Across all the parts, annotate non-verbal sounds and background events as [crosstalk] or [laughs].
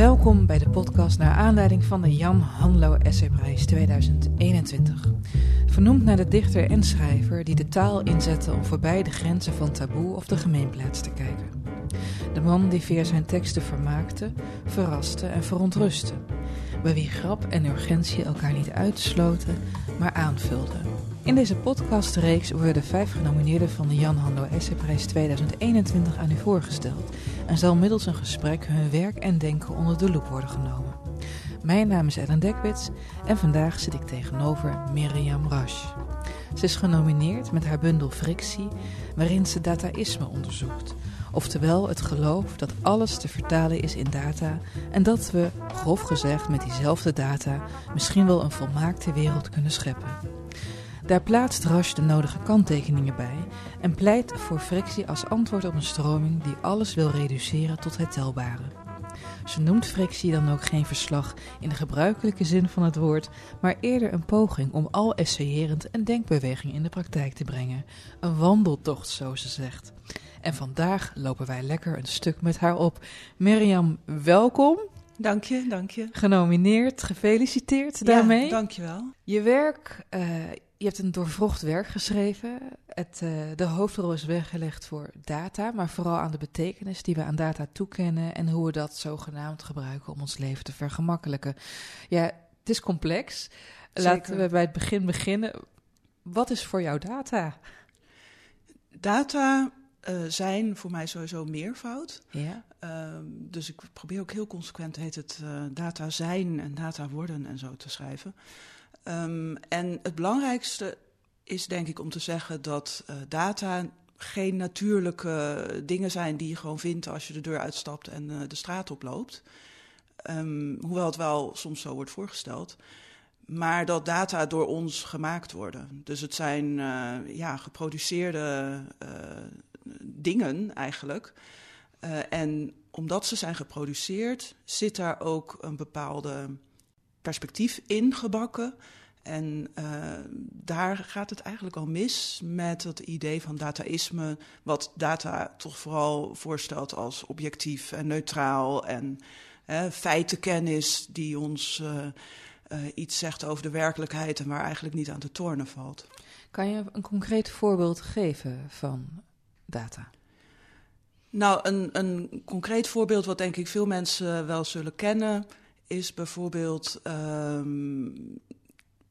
Welkom bij de podcast naar aanleiding van de Jan Hanlo Essayprijs 2021. Vernoemd naar de dichter en schrijver die de taal inzette om voorbij de grenzen van taboe of de gemeenplaats te kijken. De man die via zijn teksten vermaakte, verraste en verontrustte. Bij wie grap en urgentie elkaar niet uitsloten, maar aanvulden. In deze podcastreeks worden de vijf genomineerden van de Jan Hando Essayprijs 2021 aan u voorgesteld en zal middels een gesprek hun werk en denken onder de loep worden genomen. Mijn naam is Ellen Dekwits en vandaag zit ik tegenover Mirjam Rasch. Ze is genomineerd met haar bundel Frictie, waarin ze dataïsme onderzoekt. Oftewel het geloof dat alles te vertalen is in data en dat we, grof gezegd, met diezelfde data misschien wel een volmaakte wereld kunnen scheppen. Daar plaatst Rasch de nodige kanttekeningen bij en pleit voor frictie als antwoord op een stroming die alles wil reduceren tot het telbare. Ze noemt frictie dan ook geen verslag in de gebruikelijke zin van het woord, maar eerder een poging om al essayerend een denkbeweging in de praktijk te brengen. Een wandeltocht, zo ze zegt. En vandaag lopen wij lekker een stuk met haar op. Mirjam, welkom. Dank je, dank je. Genomineerd, gefeliciteerd daarmee. Ja, dank je wel. Je werk, uh, je hebt een doorvrocht werk geschreven. Het, uh, de hoofdrol is weggelegd voor data, maar vooral aan de betekenis die we aan data toekennen en hoe we dat zogenaamd gebruiken om ons leven te vergemakkelijken. Ja, het is complex. Zeker. Laten we bij het begin beginnen. Wat is voor jou data? Data uh, zijn voor mij sowieso meervoud. Ja. Uh, dus ik probeer ook heel consequent heet het uh, data zijn en data worden en zo te schrijven. Um, en het belangrijkste is denk ik om te zeggen dat uh, data geen natuurlijke dingen zijn die je gewoon vindt als je de deur uitstapt en de straat oploopt. Um, hoewel het wel soms zo wordt voorgesteld. Maar dat data door ons gemaakt worden. Dus het zijn ja, geproduceerde dingen eigenlijk. En omdat ze zijn geproduceerd, zit daar ook een bepaalde perspectief in gebakken. En uh, daar gaat het eigenlijk al mis met het idee van dataïsme, wat data toch vooral voorstelt als objectief en neutraal en uh, feitenkennis die ons iets zegt over de werkelijkheid en waar eigenlijk niet aan te tornen valt. Kan je een concreet voorbeeld geven van data? Nou, een, een concreet voorbeeld wat denk ik veel mensen wel zullen kennen, is bijvoorbeeld um,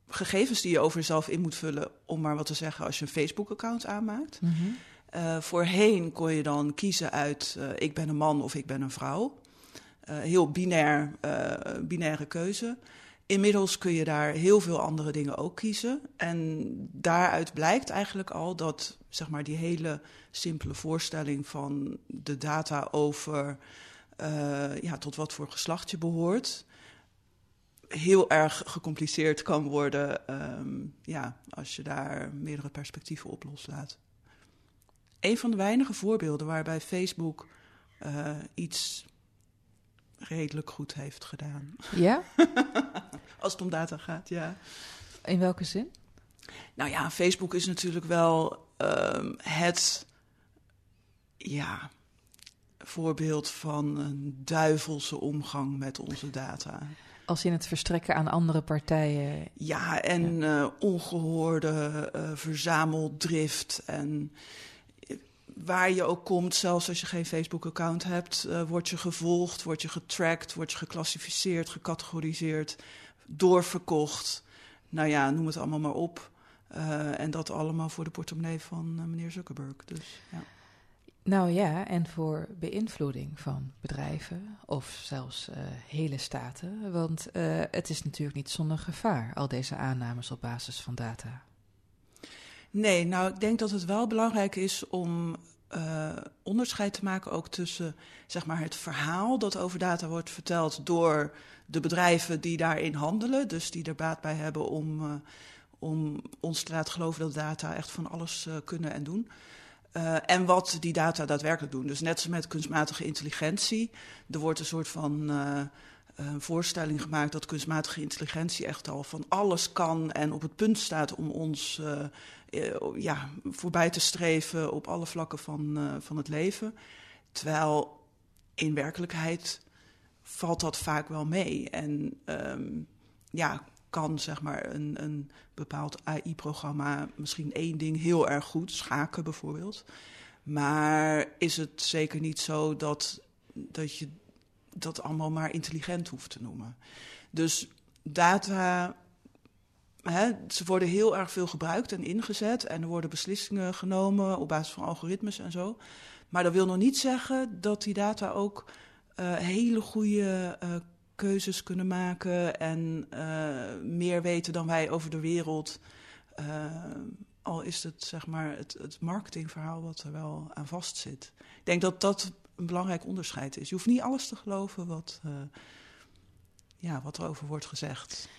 gegevens die je over jezelf in moet vullen, om maar wat te zeggen, als je een Facebook-account aanmaakt. Mm -hmm. uh, voorheen kon je dan kiezen uit uh, ik ben een man of ik ben een vrouw. Uh, heel binair, binaire keuze. Inmiddels kun je daar heel veel andere dingen ook kiezen. En daaruit blijkt eigenlijk al dat zeg maar, die hele simpele voorstelling van de data over ja, tot wat voor geslacht je behoort. Heel erg gecompliceerd kan worden um, ja, als je daar meerdere perspectieven op loslaat. Een van de weinige voorbeelden waarbij Facebook uh, iets redelijk goed heeft gedaan. Ja? [laughs] Als het om data gaat, ja. In welke zin? Nou ja, Facebook is natuurlijk wel um, het ja, voorbeeld van een duivelse omgang met onze data. Als in het verstrekken aan andere partijen. Ja, en ja. Uh, ongehoorde uh, verzameldrift en waar je ook komt, zelfs als je geen Facebook-account hebt, uh, word je gevolgd, word je getracked, word je geclassificeerd, gecategoriseerd, doorverkocht. Nou ja, noem het allemaal maar op. En dat allemaal voor de portemonnee van meneer Zuckerberg. Dus, ja. Nou ja, en voor beïnvloeding van bedrijven of zelfs uh, hele staten. Want het is natuurlijk niet zonder gevaar, al deze aannames op basis van data. Nee, nou ik denk dat het wel belangrijk is om uh, onderscheid te maken ook tussen zeg maar, het verhaal dat over data wordt verteld door de bedrijven die daarin handelen, dus die er baat bij hebben om, om ons te laten geloven dat data echt van alles kunnen en doen. En wat die data daadwerkelijk doen. Dus net zoals met kunstmatige intelligentie. Er wordt een soort van een voorstelling gemaakt dat kunstmatige intelligentie echt al van alles kan en op het punt staat om ons uh, ja, voorbij te streven op alle vlakken van, van het leven. Terwijl in werkelijkheid valt dat vaak wel mee. En um, ja, kan zeg maar een, een bepaald AI-programma misschien één ding heel erg goed, schaken bijvoorbeeld. Maar is het zeker niet zo dat, dat je dat allemaal maar intelligent hoeft te noemen. Dus data, hè, ze worden heel erg veel gebruikt en ingezet en er worden beslissingen genomen op basis van algoritmes en zo. Maar dat wil nog niet zeggen dat die data ook uh, hele goede uh, keuzes kunnen maken en uh, meer weten dan wij over de wereld. al is het zeg maar het, het marketingverhaal wat er wel aan vastzit. Ik denk dat dat een belangrijk onderscheid is. Je hoeft niet alles te geloven wat, uh, ja, wat er over wordt gezegd.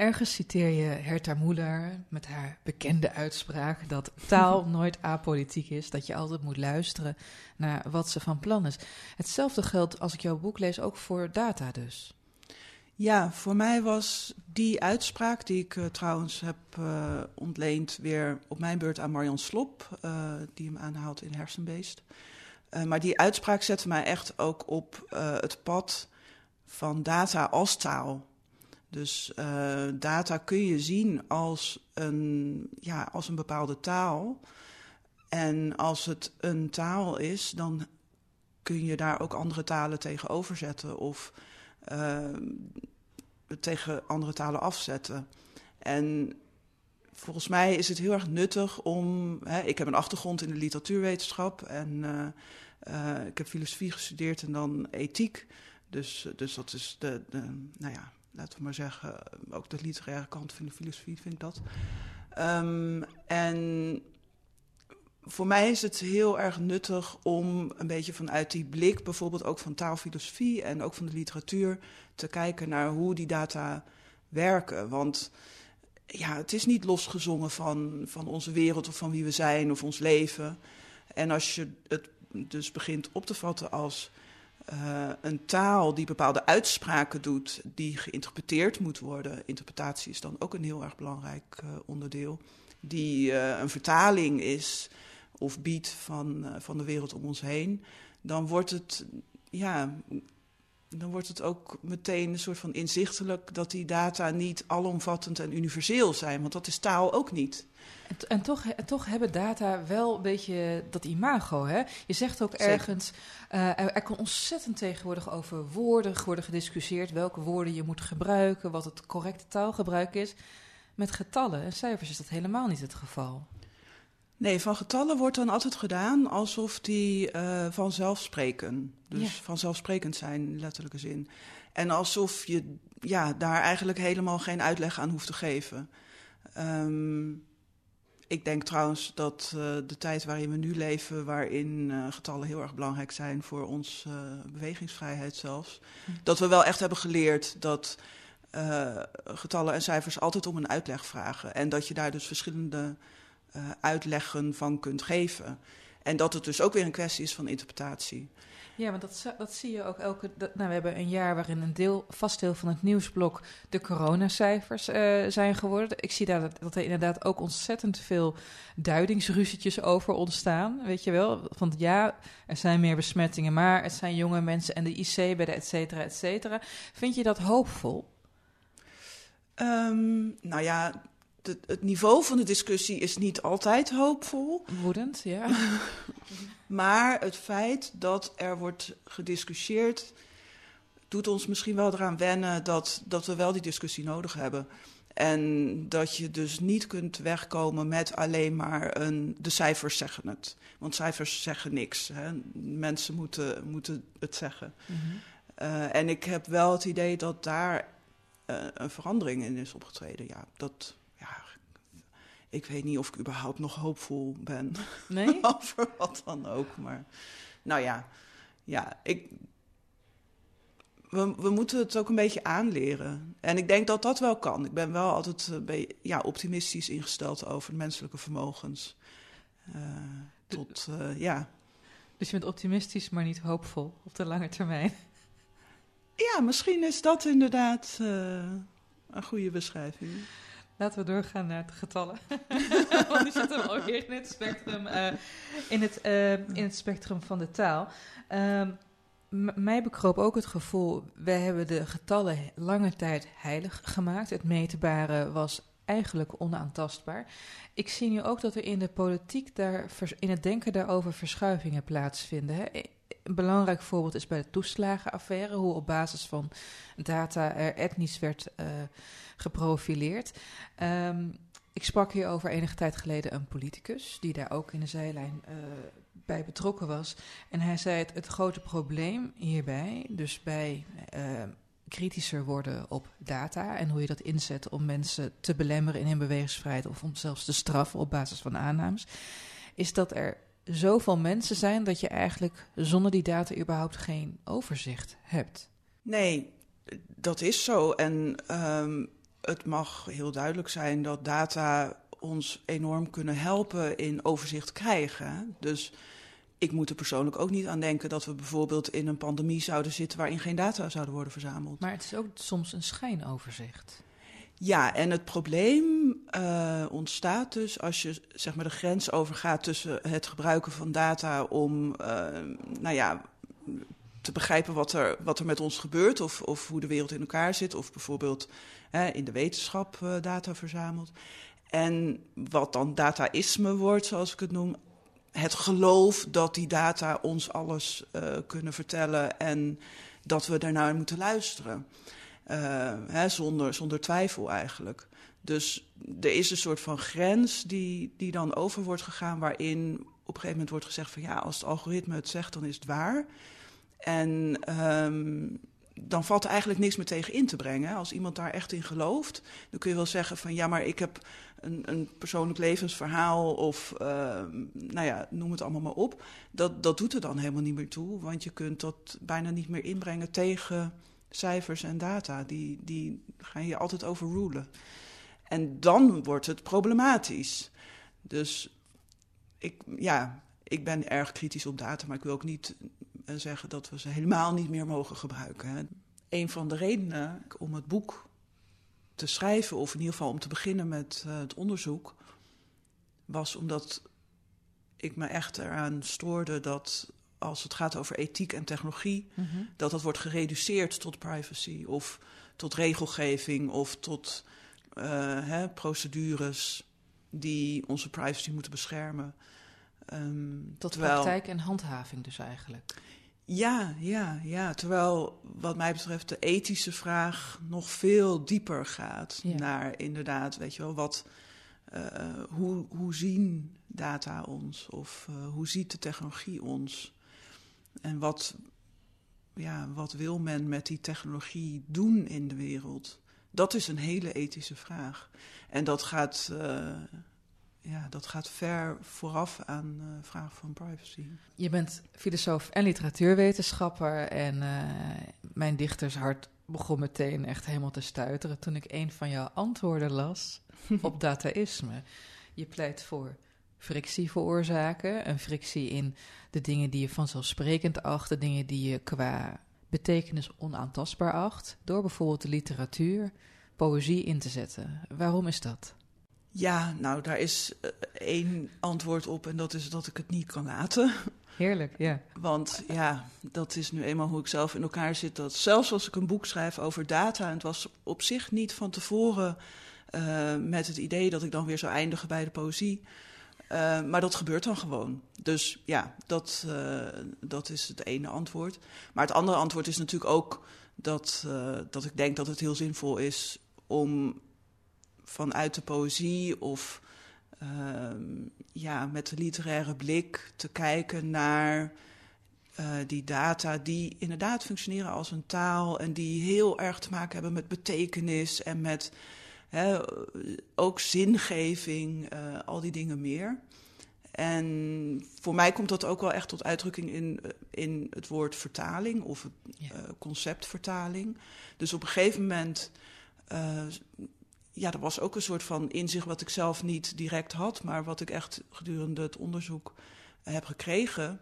Ergens citeer je Herta Moeller met haar bekende uitspraak dat taal [laughs] nooit apolitiek is, dat je altijd moet luisteren naar wat ze van plan is. Hetzelfde geldt als ik jouw boek lees ook voor data dus. Ja, voor mij was die uitspraak, die ik uh, trouwens heb uh, ontleend, weer op mijn beurt aan Marjan Slop, uh, die hem aanhaalt in Hersenbeest. Maar die uitspraak zette mij echt ook op het pad van data als taal. Dus data kun je zien als een, ja, als een bepaalde taal. En als het een taal is, dan kun je daar ook andere talen tegenover zetten of tegen andere talen afzetten. En volgens mij is het heel erg nuttig om. Hè, ik heb een achtergrond in de literatuurwetenschap en uh, uh, ik heb filosofie gestudeerd en dan ethiek. Dus, dus dat is de, de, nou ja, laten we maar zeggen, ook de literaire kant van de filosofie vind ik dat. Um, en voor mij is het heel erg nuttig om een beetje vanuit die blik, bijvoorbeeld ook van taalfilosofie en ook van de literatuur, te kijken naar hoe die data werken. Want ja, het is niet losgezongen van, van onze wereld of van wie we zijn of ons leven. En als je het dus begint op te vatten als uh, een taal die bepaalde uitspraken doet, die geïnterpreteerd moet worden. Interpretatie is dan ook een heel erg belangrijk uh, onderdeel. Die uh, een vertaling is of biedt van, van de wereld om ons heen. Dan wordt het ja, dan wordt het ook meteen een soort van inzichtelijk dat die data niet alomvattend en universeel zijn, want dat is taal ook niet. En, en toch, toch hebben data wel een beetje dat imago. Hè? Je zegt ook ergens, uh, er, er kan ontzettend tegenwoordig over woorden worden gediscussieerd, welke woorden je moet gebruiken, wat het correcte taalgebruik is. Met getallen en cijfers is dat helemaal niet het geval. Nee, van getallen wordt dan altijd gedaan alsof die uh, vanzelf spreken. Dus ja. vanzelfsprekend zijn in letterlijke zin. En alsof je ja, daar eigenlijk helemaal geen uitleg aan hoeft te geven. Um, ik denk trouwens dat uh, de tijd waarin we nu leven, waarin uh, getallen heel erg belangrijk zijn voor onze uh, bewegingsvrijheid zelfs, hm. dat we wel echt hebben geleerd dat getallen en cijfers altijd om een uitleg vragen. En dat je daar dus verschillende uh, uitleggen van kunt geven. En dat het dus ook weer een kwestie is van interpretatie. Ja, want dat, dat zie je ook elke. Dat, nou, we hebben een jaar waarin een deel, vast deel van het nieuwsblok de coronacijfers uh, zijn geworden. Ik zie daar dat, dat, er inderdaad ook ontzettend veel duidingsruzietjes over ontstaan. Weet je wel? Van ja, er zijn meer besmettingen, maar het zijn jonge mensen en de IC bij de et cetera, et cetera. Vind je dat hoopvol? Um, nou ja, de, het niveau van de discussie is niet altijd hoopvol. Woedend, ja. [laughs] maar het feit dat er wordt gediscussieerd, doet ons misschien wel eraan wennen dat, dat we wel die discussie nodig hebben. En dat je dus niet kunt wegkomen met alleen maar een. De cijfers zeggen het. Want cijfers zeggen niks. Hè. Mensen moeten, moeten het zeggen. Mm -hmm. uh, en ik heb wel het idee dat daar uh, een verandering in is opgetreden. Ja, dat, ik weet niet of ik überhaupt nog hoopvol ben. Nee? [laughs] over wat dan ook. Maar nou ja, ja ik, we, we moeten het ook een beetje aanleren. En ik denk dat dat wel kan. Ik ben wel altijd een beetje, ja, optimistisch ingesteld over menselijke vermogens. Uh, tot, uh, ja. Dus je bent optimistisch, maar niet hoopvol op de lange termijn. [laughs] Ja, misschien is dat inderdaad een goede beschrijving. Laten we doorgaan naar de getallen. [laughs] Want die zitten alweer in het spectrum, in, het, in het spectrum van de taal. Ehm, mij bekroop ook het gevoel, wij hebben de getallen lange tijd heilig gemaakt. Het meetbare was eigenlijk onaantastbaar. Ik zie nu ook dat er in de politiek, daar, in het denken daarover verschuivingen plaatsvinden. Hè. Een belangrijk voorbeeld is bij de toeslagenaffaire, hoe op basis van data er etnisch werd uh, geprofileerd. Um, ik sprak hier over enige tijd geleden een politicus, die daar ook in de zijlijn uh, bij betrokken was. En hij zei: het, het grote probleem hierbij, dus bij uh, kritischer worden op data en hoe je dat inzet om mensen te belemmeren in hun bewegingsvrijheid of om zelfs te straffen op basis van aannames, is dat er zoveel mensen zijn dat je eigenlijk zonder die data überhaupt geen overzicht hebt. Nee, dat is zo. En um, het mag heel duidelijk zijn dat data ons enorm kunnen helpen in overzicht krijgen. Dus ik moet er persoonlijk ook niet aan denken dat we bijvoorbeeld in een pandemie zouden zitten waarin geen data zouden worden verzameld. Maar het is ook soms een schijnoverzicht. Ja, en het probleem uh, ontstaat dus als je zeg maar, de grens overgaat tussen het gebruiken van data om, uh, nou ja, te begrijpen wat er, wat er met ons gebeurt of, of hoe de wereld in elkaar zit, of bijvoorbeeld hè, in de wetenschap uh, data verzamelt. En wat dan dataïsme wordt, zoals ik het noem, het geloof dat die data ons alles uh, kunnen vertellen en dat we daarnaar moeten luisteren. Uh, hè, zonder, zonder twijfel eigenlijk. Dus er is een soort van grens die, die dan over wordt gegaan, waarin op een gegeven moment wordt gezegd van ja, als het algoritme het zegt, dan is het waar. En um, dan valt er eigenlijk niks meer tegen in te brengen. Als iemand daar echt in gelooft, dan kun je wel zeggen van ja, maar ik heb een, een persoonlijk levensverhaal of uh, nou ja, noem het allemaal maar op. Dat, dat doet er dan helemaal niet meer toe, want je kunt dat bijna niet meer inbrengen tegen cijfers en data. Die, die gaan je altijd overrulen. En dan wordt het problematisch. Dus ik, ja, ik ben erg kritisch op data, maar ik wil ook niet zeggen dat we ze helemaal niet meer mogen gebruiken. Een van de redenen om het boek te schrijven, of in ieder geval om te beginnen met uh, het onderzoek, was omdat ik me echt eraan stoorde dat als het gaat over ethiek en technologie, mm -hmm. dat dat wordt gereduceerd tot privacy of tot regelgeving of tot uh, hè, procedures die onze privacy moeten beschermen. Um, Tot terwijl... praktijk en handhaving dus eigenlijk. Ja, ja, ja. Terwijl wat mij betreft de ethische vraag nog veel dieper gaat ja. naar inderdaad, weet je wel, wat, uh, hoe, hoe zien data ons of uh, hoe ziet de technologie ons? En wat, ja, wat wil men met die technologie doen in de wereld? Dat is een hele ethische vraag. En dat gaat, uh, ja, dat gaat ver vooraf aan uh, vragen van privacy. Je bent filosoof en literatuurwetenschapper. En uh, mijn dichtershart begon meteen echt helemaal te stuiteren toen ik een van jouw antwoorden las [laughs] op dataïsme. Je pleit voor frictie veroorzaken. Een frictie in de dingen die je vanzelfsprekend acht, de dingen die je qua betekenis onaantastbaar acht, door bijvoorbeeld de literatuur, poëzie in te zetten. Waarom is dat? Ja, nou, daar is uh, één antwoord op en dat is dat ik het niet kan laten. Heerlijk, ja. Want ja, dat is nu eenmaal hoe ik zelf in elkaar zit. Dat zelfs als ik een boek schrijf over data, en het was op zich niet van tevoren uh, met het idee dat ik dan weer zou eindigen bij de poëzie. Uh, maar dat gebeurt dan gewoon. Dus ja, dat, uh, dat is het ene antwoord. Maar het andere antwoord is natuurlijk ook dat, dat ik denk dat het heel zinvol is om vanuit de poëzie of ja, met de literaire blik te kijken naar die data die inderdaad functioneren als een taal en die heel erg te maken hebben met betekenis en met Hè, ook zingeving, eh, al die dingen meer. En voor mij komt dat ook wel echt tot uitdrukking in, eh, in het woord vertaling of het Ja. eh, concept vertaling. Dus op een gegeven moment, eh, ja, er was ook een soort van inzicht wat ik zelf niet direct had, maar wat ik echt gedurende het onderzoek heb gekregen.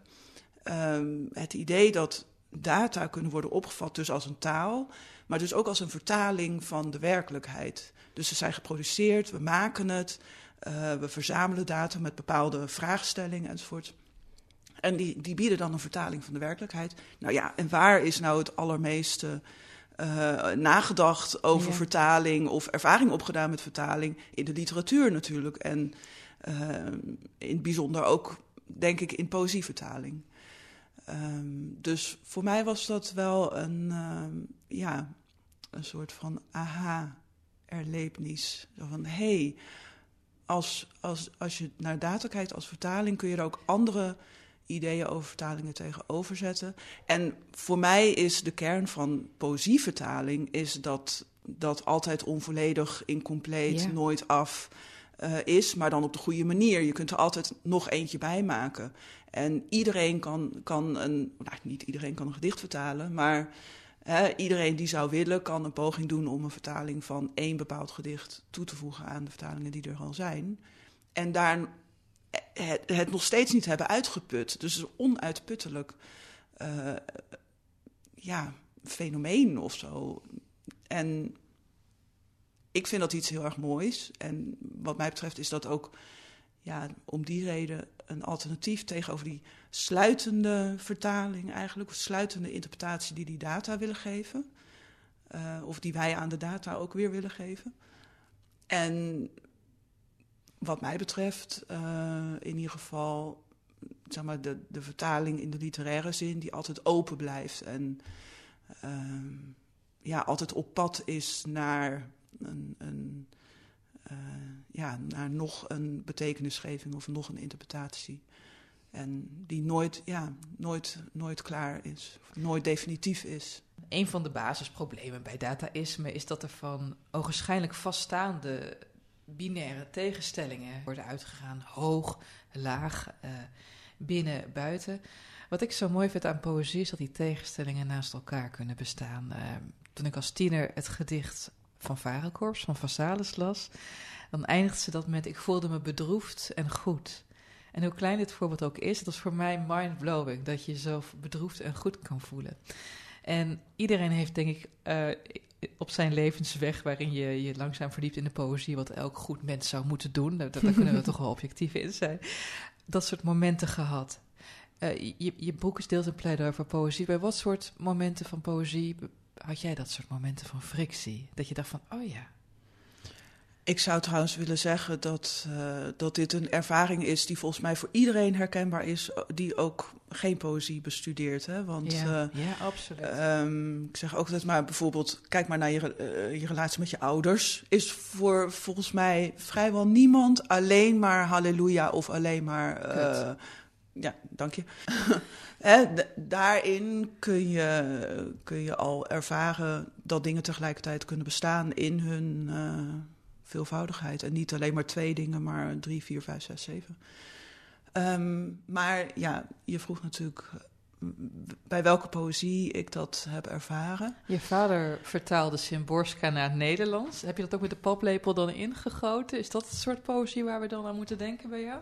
Ehm, het idee dat data kunnen worden opgevat dus als een taal, maar dus ook als een vertaling van de werkelijkheid. Dus ze zijn geproduceerd, we maken het, eh, we verzamelen data met bepaalde vraagstellingen enzovoort. En die, die bieden dan een vertaling van de werkelijkheid. Nou ja, en waar is nou het allermeeste eh, nagedacht over Ja. vertaling of ervaring opgedaan met vertaling? In de literatuur natuurlijk. En eh, in het bijzonder ook, denk ik, in poëzievertaling. Ehm, dus voor mij was dat wel een, ehm, ja, een soort van aha-erlebnis. Zo van, hé, hey, als, als, als je naar data kijkt als vertaling... kun je er ook andere ideeën over vertalingen tegenover zetten. En voor mij is de kern van poëzievertaling... is dat dat altijd onvolledig, incompleet, Ja. nooit af eh, is... maar dan op de goede manier. Je kunt er altijd nog eentje bij maken... En iedereen kan, kan een, nou niet iedereen kan een gedicht vertalen, maar hè, iedereen die zou willen kan een poging doen om een vertaling van één bepaald gedicht toe te voegen aan de vertalingen die er al zijn. En daar het, nog steeds niet hebben uitgeput. Dus onuitputtelijk eh, ja, fenomeen of zo. En ik vind dat iets heel erg moois. En wat mij betreft is dat ook ja, om die reden een alternatief tegenover die sluitende vertaling eigenlijk, of sluitende interpretatie die die data willen geven. Uh, of die wij aan de data ook weer willen geven. En wat mij betreft, uh, in ieder geval, zeg maar, de, de vertaling in de literaire zin, die altijd open blijft en uh, ja, altijd op pad is naar een, een uh, ja, naar nog een betekenisgeving of nog een interpretatie. En die nooit, ja, nooit, nooit klaar is, nooit definitief is. Een van de basisproblemen bij dataïsme is dat er van ogenschijnlijk vaststaande binaire tegenstellingen worden uitgegaan. Hoog, laag, uh, binnen, buiten. Wat ik zo mooi vind aan poëzie is dat die tegenstellingen naast elkaar kunnen bestaan. Uh, toen ik als tiener het gedicht van Varenkorps, van Vassalis las, dan eindigt ze dat met ik voelde me bedroefd en goed. En hoe klein dit voorbeeld ook is, het was voor mij mind-blowing dat je jezelf bedroefd en goed kan voelen. En iedereen heeft, denk ik, uh, op zijn levensweg, waarin je je langzaam verdiept in de poëzie, wat elk goed mens zou moeten doen, daar, daar kunnen we [laughs] toch wel objectief in zijn, dat soort momenten gehad. Uh, je, je boek is deels een pleidooi voor poëzie. Bij wat soort momenten van poëzie had jij dat soort momenten van frictie? Dat je dacht van, oh ja. Ik zou trouwens willen zeggen dat, uh, dat dit een ervaring is die volgens mij voor iedereen herkenbaar is, die ook geen poëzie bestudeert. Hè? Want, ja, uh, ja absoluut. Um, ik zeg ook altijd maar bijvoorbeeld, kijk maar naar je, uh, je relatie met je ouders. Is voor volgens mij vrijwel niemand alleen maar halleluja of alleen maar... ja, dank je. [laughs] Hè, daarin kun je, kun je al ervaren dat dingen tegelijkertijd kunnen bestaan in hun veelvoudigheid. En niet alleen maar twee dingen, maar drie, vier, vijf, zes, zeven. Um, maar ja, je vroeg natuurlijk bij welke poëzie ik dat heb ervaren. Je vader vertaalde Szymborska naar het Nederlands. Heb je dat ook met de paplepel dan ingegoten? Is dat het soort poëzie waar we dan aan moeten denken bij jou?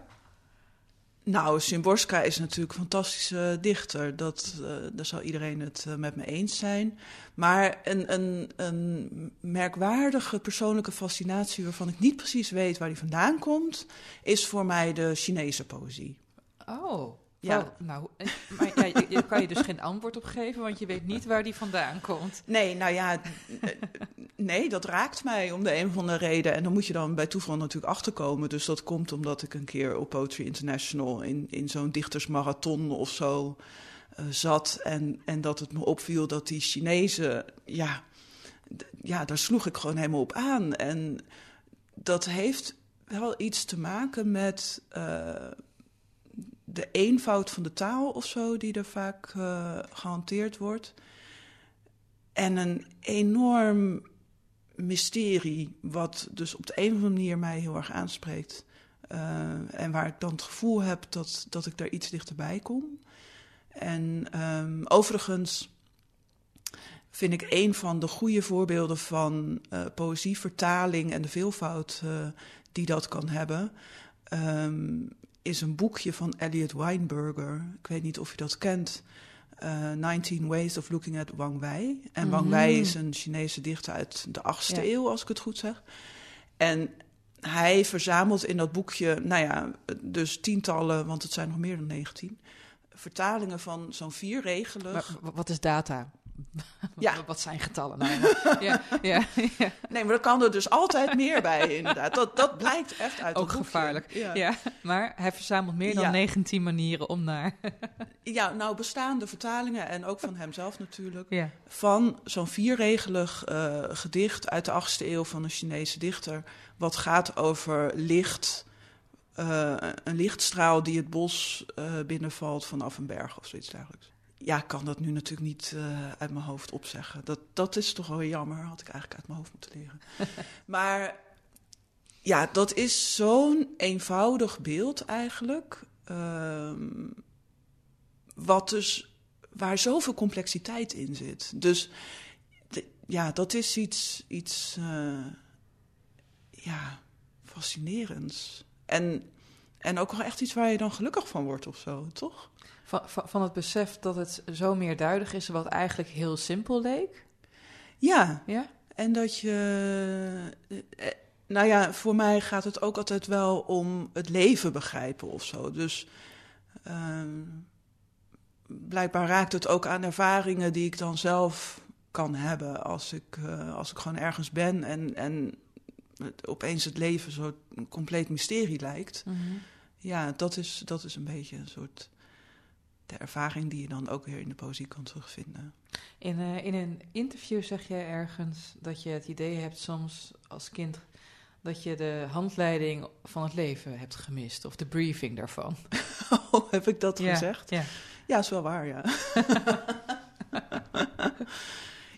Nou, Szymborska is natuurlijk een fantastische dichter. Dat, uh, daar zal iedereen het uh, met me eens zijn. Maar een, een, een merkwaardige persoonlijke fascinatie... waarvan ik niet precies weet waar die vandaan komt... is voor mij de Chinese poëzie. Oh, ja. Oh, nou, maar ja, je, kan je dus geen antwoord op geven... want je weet niet waar die vandaan komt. Nee, nou ja... Nee, dat raakt mij om de een of andere reden. En dan moet je dan bij toeval natuurlijk achterkomen. Dus dat komt omdat ik een keer op Poetry International in, in zo'n dichtersmarathon of zo uh, zat. En, en dat het me opviel dat die Chinezen, ja, ja, daar sloeg ik gewoon helemaal op aan. En dat heeft wel iets te maken met uh, de eenvoud van de taal of zo, die er vaak uh, gehanteerd wordt. En een enorm mysterie, wat dus op de een of andere manier mij heel erg aanspreekt. Uh, en waar ik dan het gevoel heb dat, dat ik daar iets dichterbij kom. En um, overigens vind ik een van de goede voorbeelden van uh, poëzievertaling en de veelvoud die dat kan hebben, um, is een boekje van Elliot Weinberger. Ik weet niet of je dat kent. Uh, 19 Ways of Looking at Wang Wei. En mm -hmm. Wang Wei is een Chinese dichter uit de 8e ja. eeuw, als ik het goed zeg. En hij verzamelt in dat boekje, nou ja, dus tientallen, want het zijn nog meer dan 19, vertalingen van zo'n vierregelig. Maar, wat is data? [laughs] Ja. Wat zijn getallen? Nou, [laughs] ja, ja, ja, Nee, maar er kan er dus altijd meer bij, inderdaad. Dat, dat blijkt echt uit Ook gevaarlijk. Ja. ja. maar hij verzamelt meer dan ja. 19 manieren om naar... [laughs] ja, nou bestaande vertalingen, en ook van hemzelf natuurlijk... Van zo'n vierregelig uh, gedicht uit de 8e eeuw van een Chinese dichter... wat gaat over licht... Uh, een lichtstraal die het bos uh, binnenvalt vanaf een berg of zoiets dergelijks ja, ik kan dat nu natuurlijk niet uh, uit mijn hoofd opzeggen. Dat, dat is toch wel jammer. Had ik eigenlijk uit mijn hoofd moeten leren. [laughs] maar ja, dat is zo'n eenvoudig beeld eigenlijk. Uh, wat dus, waar zoveel complexiteit in zit. Dus ja, dat is iets, iets uh, ja, fascinerends. En, en ook wel echt iets waar je dan gelukkig van wordt of zo, toch? Van, van het besef dat het zo meerduidig is, wat eigenlijk heel simpel leek? Ja. Ja? En dat je. Nou ja, voor mij gaat het ook altijd wel om het leven begrijpen of zo. Dus. Uh, blijkbaar raakt het ook aan ervaringen die ik dan zelf kan hebben. Als ik, uh, als ik gewoon ergens ben en, en het, opeens het leven zo een compleet mysterie lijkt. Mhm. Mm -hmm. Ja, dat is, dat is een beetje een soort de ervaring die je dan ook weer in de poëzie kan terugvinden. In, uh, in een interview zeg jij ergens dat je het idee hebt soms als kind dat je de handleiding van het leven hebt gemist, of de briefing daarvan. [laughs] Oh, heb ik dat ja, gezegd? Ja. ja, is wel waar, ja. [laughs]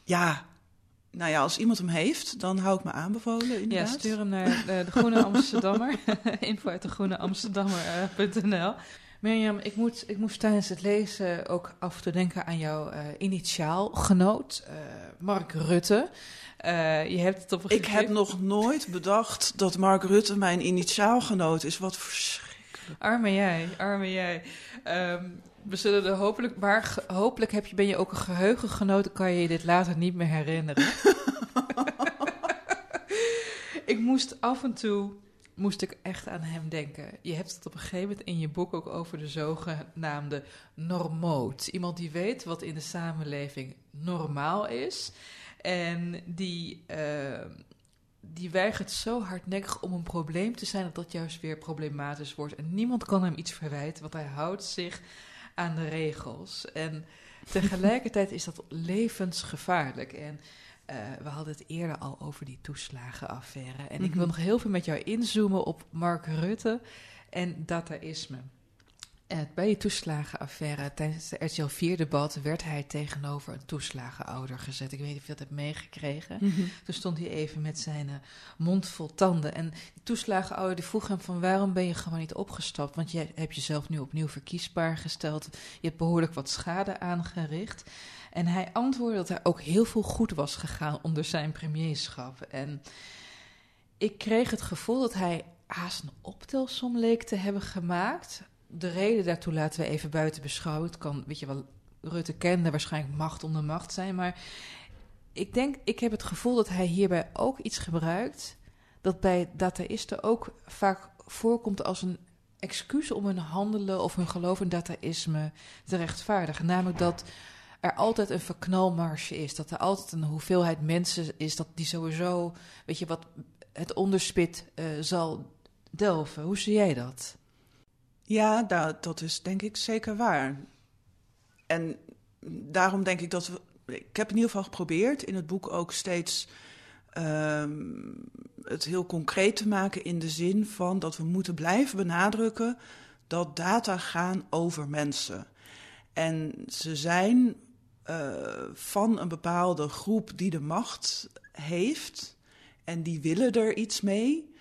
ja, nou ja, als iemand hem heeft, dan hou ik me aanbevolen, inderdaad. Ja, stuur hem naar de, de Groene Amsterdammer, [laughs] info uit de Groene Amsterdammer.nl. Mirjam, ik, moet, ik moest tijdens het lezen ook af en toe denken aan jouw uh, initiaalgenoot, uh, Mark Rutte. Uh, je hebt het op een Ik heb nog nooit bedacht dat Mark Rutte mijn initiaalgenoot is. Wat verschrikkelijk. Arme jij, arme jij. Um, we zullen er hopelijk, maar hopelijk heb je, ben je ook een geheugengenoot, dan kan je je dit later niet meer herinneren. [laughs] ik moest af en toe moest ik echt aan hem denken. Je hebt het op een gegeven moment in je boek ook over de zogenaamde normoot. Iemand die weet wat in de samenleving normaal is. En die, uh, die weigert zo hardnekkig om een probleem te zijn... dat dat juist weer problematisch wordt. En niemand kan hem iets verwijten, want hij houdt zich aan de regels. En tegelijkertijd is dat levensgevaarlijk. En uh, we hadden het eerder al over die toeslagenaffaire. En mm -hmm. ik wil nog heel veel met jou inzoomen op Mark Rutte en dataïsme. En bij die toeslagenaffaire, tijdens de RTL 4-debat, werd hij tegenover een toeslagenouder gezet. Ik weet niet of je dat hebt meegekregen. Mm -hmm. Toen stond hij even met zijn uh, mond vol tanden. En die toeslagenouder die vroeg hem van waarom ben je gewoon niet opgestapt? Want je hebt jezelf nu opnieuw verkiesbaar gesteld. Je hebt behoorlijk wat schade aangericht. En hij antwoordde dat er ook heel veel goed was gegaan onder zijn premierschap. En ik kreeg het gevoel dat hij haast een optelsom leek te hebben gemaakt. De reden daartoe laten we even buiten beschouwen. Het kan, weet je wel, Rutte kende waarschijnlijk macht om de macht zijn. Maar ik denk, ik heb het gevoel dat hij hierbij ook iets gebruikt. dat bij dataïsten ook vaak voorkomt als een excuus om hun handelen of hun geloof in dataïsme te rechtvaardigen. Namelijk dat er altijd een verknalmarge is. Dat er altijd een hoeveelheid mensen is dat die sowieso, weet je, wat het onderspit uh, zal delven. Hoe zie jij dat? Ja, dat, dat is denk ik zeker waar. En daarom denk ik dat we. Ik heb in ieder geval geprobeerd in het boek ook steeds um, het heel concreet te maken in de zin van dat we moeten blijven benadrukken dat data gaan over mensen. En ze zijn uh, van een bepaalde groep die de macht heeft. en die willen er iets mee.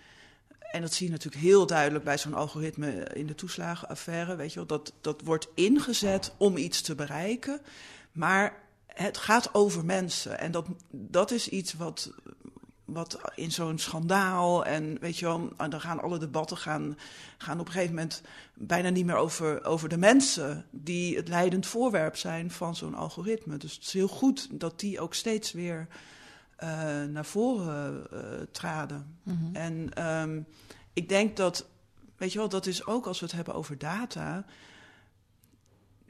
En dat zie je natuurlijk heel duidelijk bij zo'n algoritme in de toeslagenaffaire. Weet je wel, dat, dat wordt ingezet om iets te bereiken. Maar het gaat over mensen. En dat, dat is iets wat, wat in zo'n schandaal en weet je wel, dan gaan alle debatten gaan, gaan op een gegeven moment bijna niet meer over, over de mensen die het leidend voorwerp zijn van zo'n algoritme. Dus het is heel goed dat die ook steeds weer uh, naar voren uh, traden. Mhm. En um, ik denk dat, weet je wel, dat is ook als we het hebben over data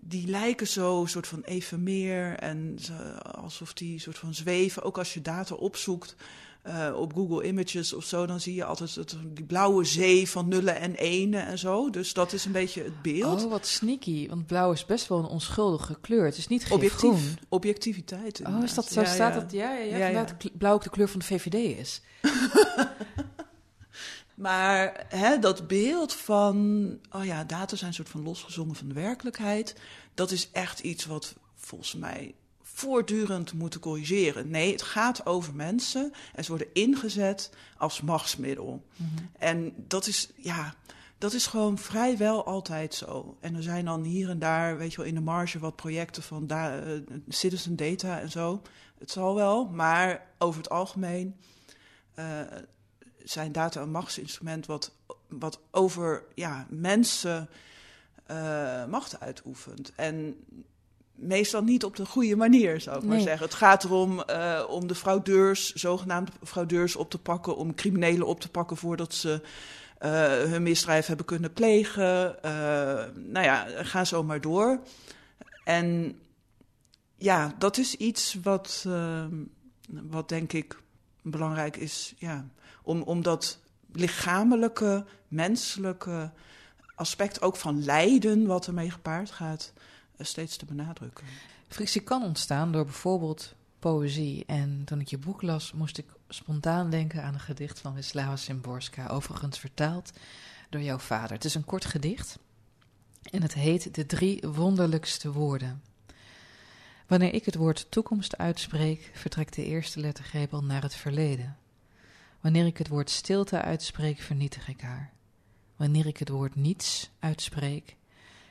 die lijken zo soort van even meer en ze, alsof die soort van zweven. Ook als je data opzoekt uh, op Google Images of zo, dan zie je altijd het, die blauwe zee van nullen en enen en zo. Dus dat is een beetje het beeld. Oh, wat sneaky. Want blauw is best wel een onschuldige kleur. Het is niet Objectief, groen. Objectiviteit. Oh, is dat zo? Ja, staat ja. dat? Ja, ja, ja. Blauw ook de kleur van de VVD is. [laughs] Maar hè, dat beeld van, oh ja, data zijn een soort van losgezongen van de werkelijkheid, dat is echt iets wat volgens mij voortdurend moeten corrigeren. Nee, het gaat over mensen en ze worden ingezet als machtsmiddel. En dat is, ja, dat is gewoon vrijwel altijd zo. En er zijn dan hier en daar, weet je wel, in de marge wat projecten van da eh, citizen data en zo. Het zal wel, maar over het algemeen eh, zijn data een machtsinstrument wat, wat over ja, mensen eh, macht uitoefent. En meestal niet op de goede manier, zou ik maar zeggen. Het gaat erom eh, om de fraudeurs, zogenaamde fraudeurs, op te pakken, om criminelen op te pakken voordat ze eh, hun misdrijf hebben kunnen plegen. Eh, nou ja, ga zo maar door. En ja, dat is iets wat, wat denk ik belangrijk is, ja, om, om dat lichamelijke, menselijke aspect ook van lijden, wat ermee gepaard gaat, steeds te benadrukken. Frictie kan ontstaan door bijvoorbeeld poëzie. En toen ik je boek las, moest ik spontaan denken aan een gedicht van Wisława Szymborska, overigens vertaald door jouw vader. Het is een kort gedicht en het heet De drie wonderlijkste woorden. Wanneer ik het woord toekomst uitspreek, vertrekt de eerste lettergreep al naar het verleden. Wanneer ik het woord stilte uitspreek, vernietig ik haar. Wanneer ik het woord niets uitspreek,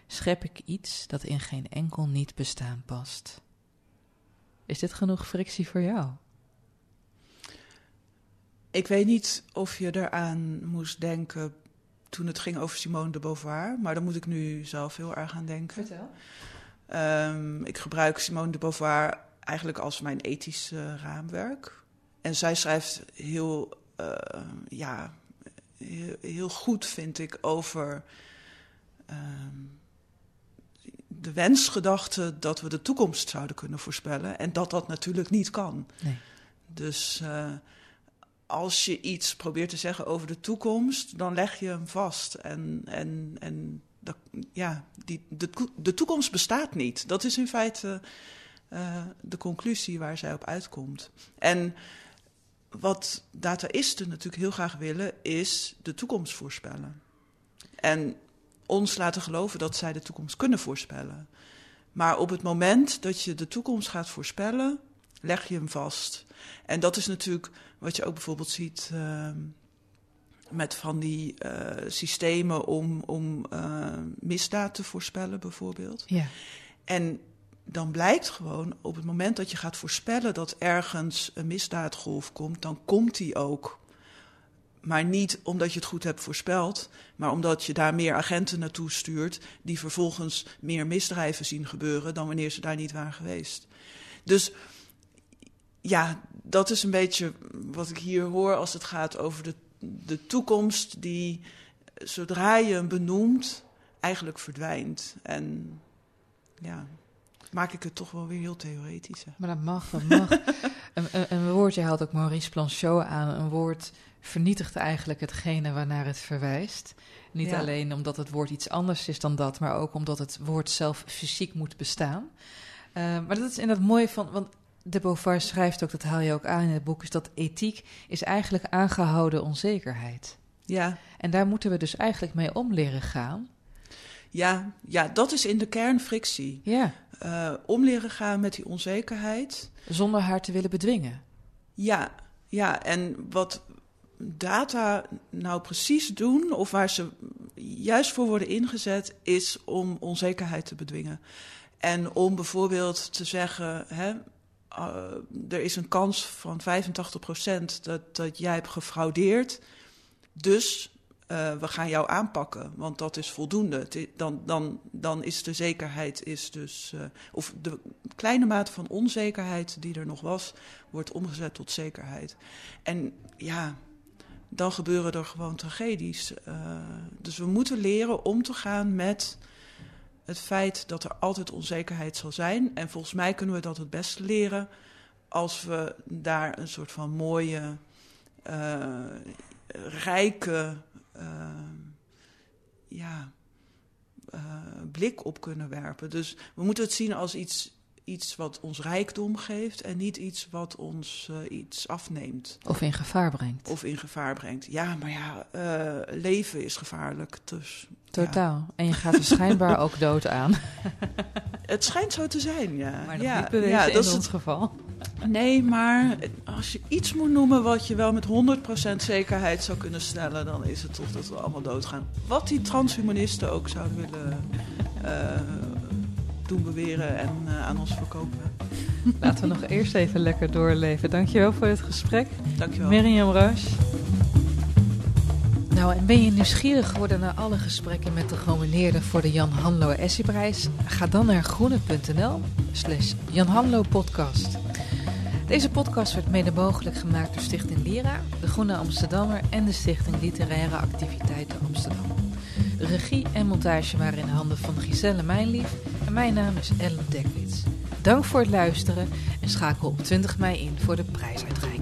schep ik iets dat in geen enkel niet bestaan past. Is dit genoeg frictie voor jou? Ik weet niet of je eraan moest denken toen het ging over Simone de Beauvoir, maar daar moet ik nu zelf heel erg aan denken. Vertel. Ehm, ik gebruik Simone de Beauvoir eigenlijk als mijn ethisch eh, raamwerk. En zij schrijft heel, eh, ja, heel, heel goed, vind ik, over ehm, de wensgedachte dat we de toekomst zouden kunnen voorspellen. En dat dat natuurlijk niet kan. Nee. Dus eh, als je iets probeert te zeggen over de toekomst, dan leg je hem vast. En, en, en dat, ja, die, de, de toekomst bestaat niet. Dat is in feite eh, de conclusie waar zij op uitkomt. En wat dataïsten natuurlijk heel graag willen, is de toekomst voorspellen. En ons laten geloven dat zij de toekomst kunnen voorspellen. Maar op het moment dat je de toekomst gaat voorspellen, leg je hem vast. En dat is natuurlijk wat je ook bijvoorbeeld ziet ehm, met van die eh, systemen om, om eh, misdaad te voorspellen, bijvoorbeeld. Ja. En dan blijkt gewoon op het moment dat je gaat voorspellen dat ergens een misdaadgolf komt, dan komt die ook. Maar niet omdat je het goed hebt voorspeld, maar omdat je daar meer agenten naartoe stuurt die vervolgens meer misdrijven zien gebeuren dan wanneer ze daar niet waren geweest. Dus ja, dat is een beetje wat ik hier hoor als het gaat over de, de toekomst die zodra je hem benoemt eigenlijk verdwijnt. En ja, maak ik het toch wel weer heel theoretisch. hè. Maar dat mag, dat mag. [laughs] een, een, een woord, je haalt ook Maurice Blanchot aan, een woord vernietigt eigenlijk hetgene waarnaar het verwijst. Niet Ja. alleen omdat het woord iets anders is dan dat, maar ook omdat het woord zelf fysiek moet bestaan. Eh, maar dat is inderdaad mooi van, want de Beauvoir schrijft ook, dat haal je ook aan in het boek, is dat ethiek is eigenlijk aangehouden onzekerheid. Ja, En daar moeten we dus eigenlijk mee om leren gaan. ja, ja, dat is in de kern frictie. Ja, Eh, om leren gaan met die onzekerheid. zonder haar te willen bedwingen. Ja, Ja, en wat data nou precies doen, of waar ze juist voor worden ingezet, is om onzekerheid te bedwingen. En om bijvoorbeeld te zeggen, hè, uh, er is een kans van 85% dat, dat jij hebt gefraudeerd. Dus uh, we gaan jou aanpakken, want dat is voldoende. Dan, dan, dan is de zekerheid is dus, uh, of de kleine mate van onzekerheid die er nog was, wordt omgezet tot zekerheid. En ja, dan gebeuren er gewoon tragedies. Uh, dus we moeten leren om te gaan met het feit dat er altijd onzekerheid zal zijn. En volgens mij kunnen we dat het beste leren als we daar een soort van mooie, uh, rijke uh, ja, blik op kunnen werpen. Dus we moeten het zien als iets, iets wat ons rijkdom geeft en niet iets wat ons uh, iets afneemt. Of in gevaar brengt. Of in gevaar brengt. Ja, maar ja, leven is gevaarlijk. Dus, Totaal. Ja. En je gaat er schijnbaar [laughs] ook dood aan. [laughs] Het schijnt zo te zijn, ja. Maar ja, niet bewezen ja, in dat is ons het geval. Nee, maar als je iets moet noemen wat je wel met 100% zekerheid zou kunnen stellen, dan is het toch dat we allemaal doodgaan. Wat die transhumanisten ook zouden willen uh, doen beweren en uh, aan ons verkopen. [laughs] Laten we nog eerst even lekker doorleven. Dankjewel voor het gesprek. Dankjewel. Mirjam Roos. Nou, en ben je nieuwsgierig geworden naar alle gesprekken met de genomineerden voor de Jan Hanlo Essieprijs? Ga dan naar groene.nl slash Jan Hanlo podcast. Deze podcast werd mede mogelijk gemaakt door Stichting Lira, de Groene Amsterdammer en de Stichting Literaire Activiteiten Amsterdam. De regie en montage waren in handen van Giselle Mijnlief mijn naam is Ellen Dekwits. Dank voor het luisteren en schakel op 20 mei in voor de prijsuitreiking.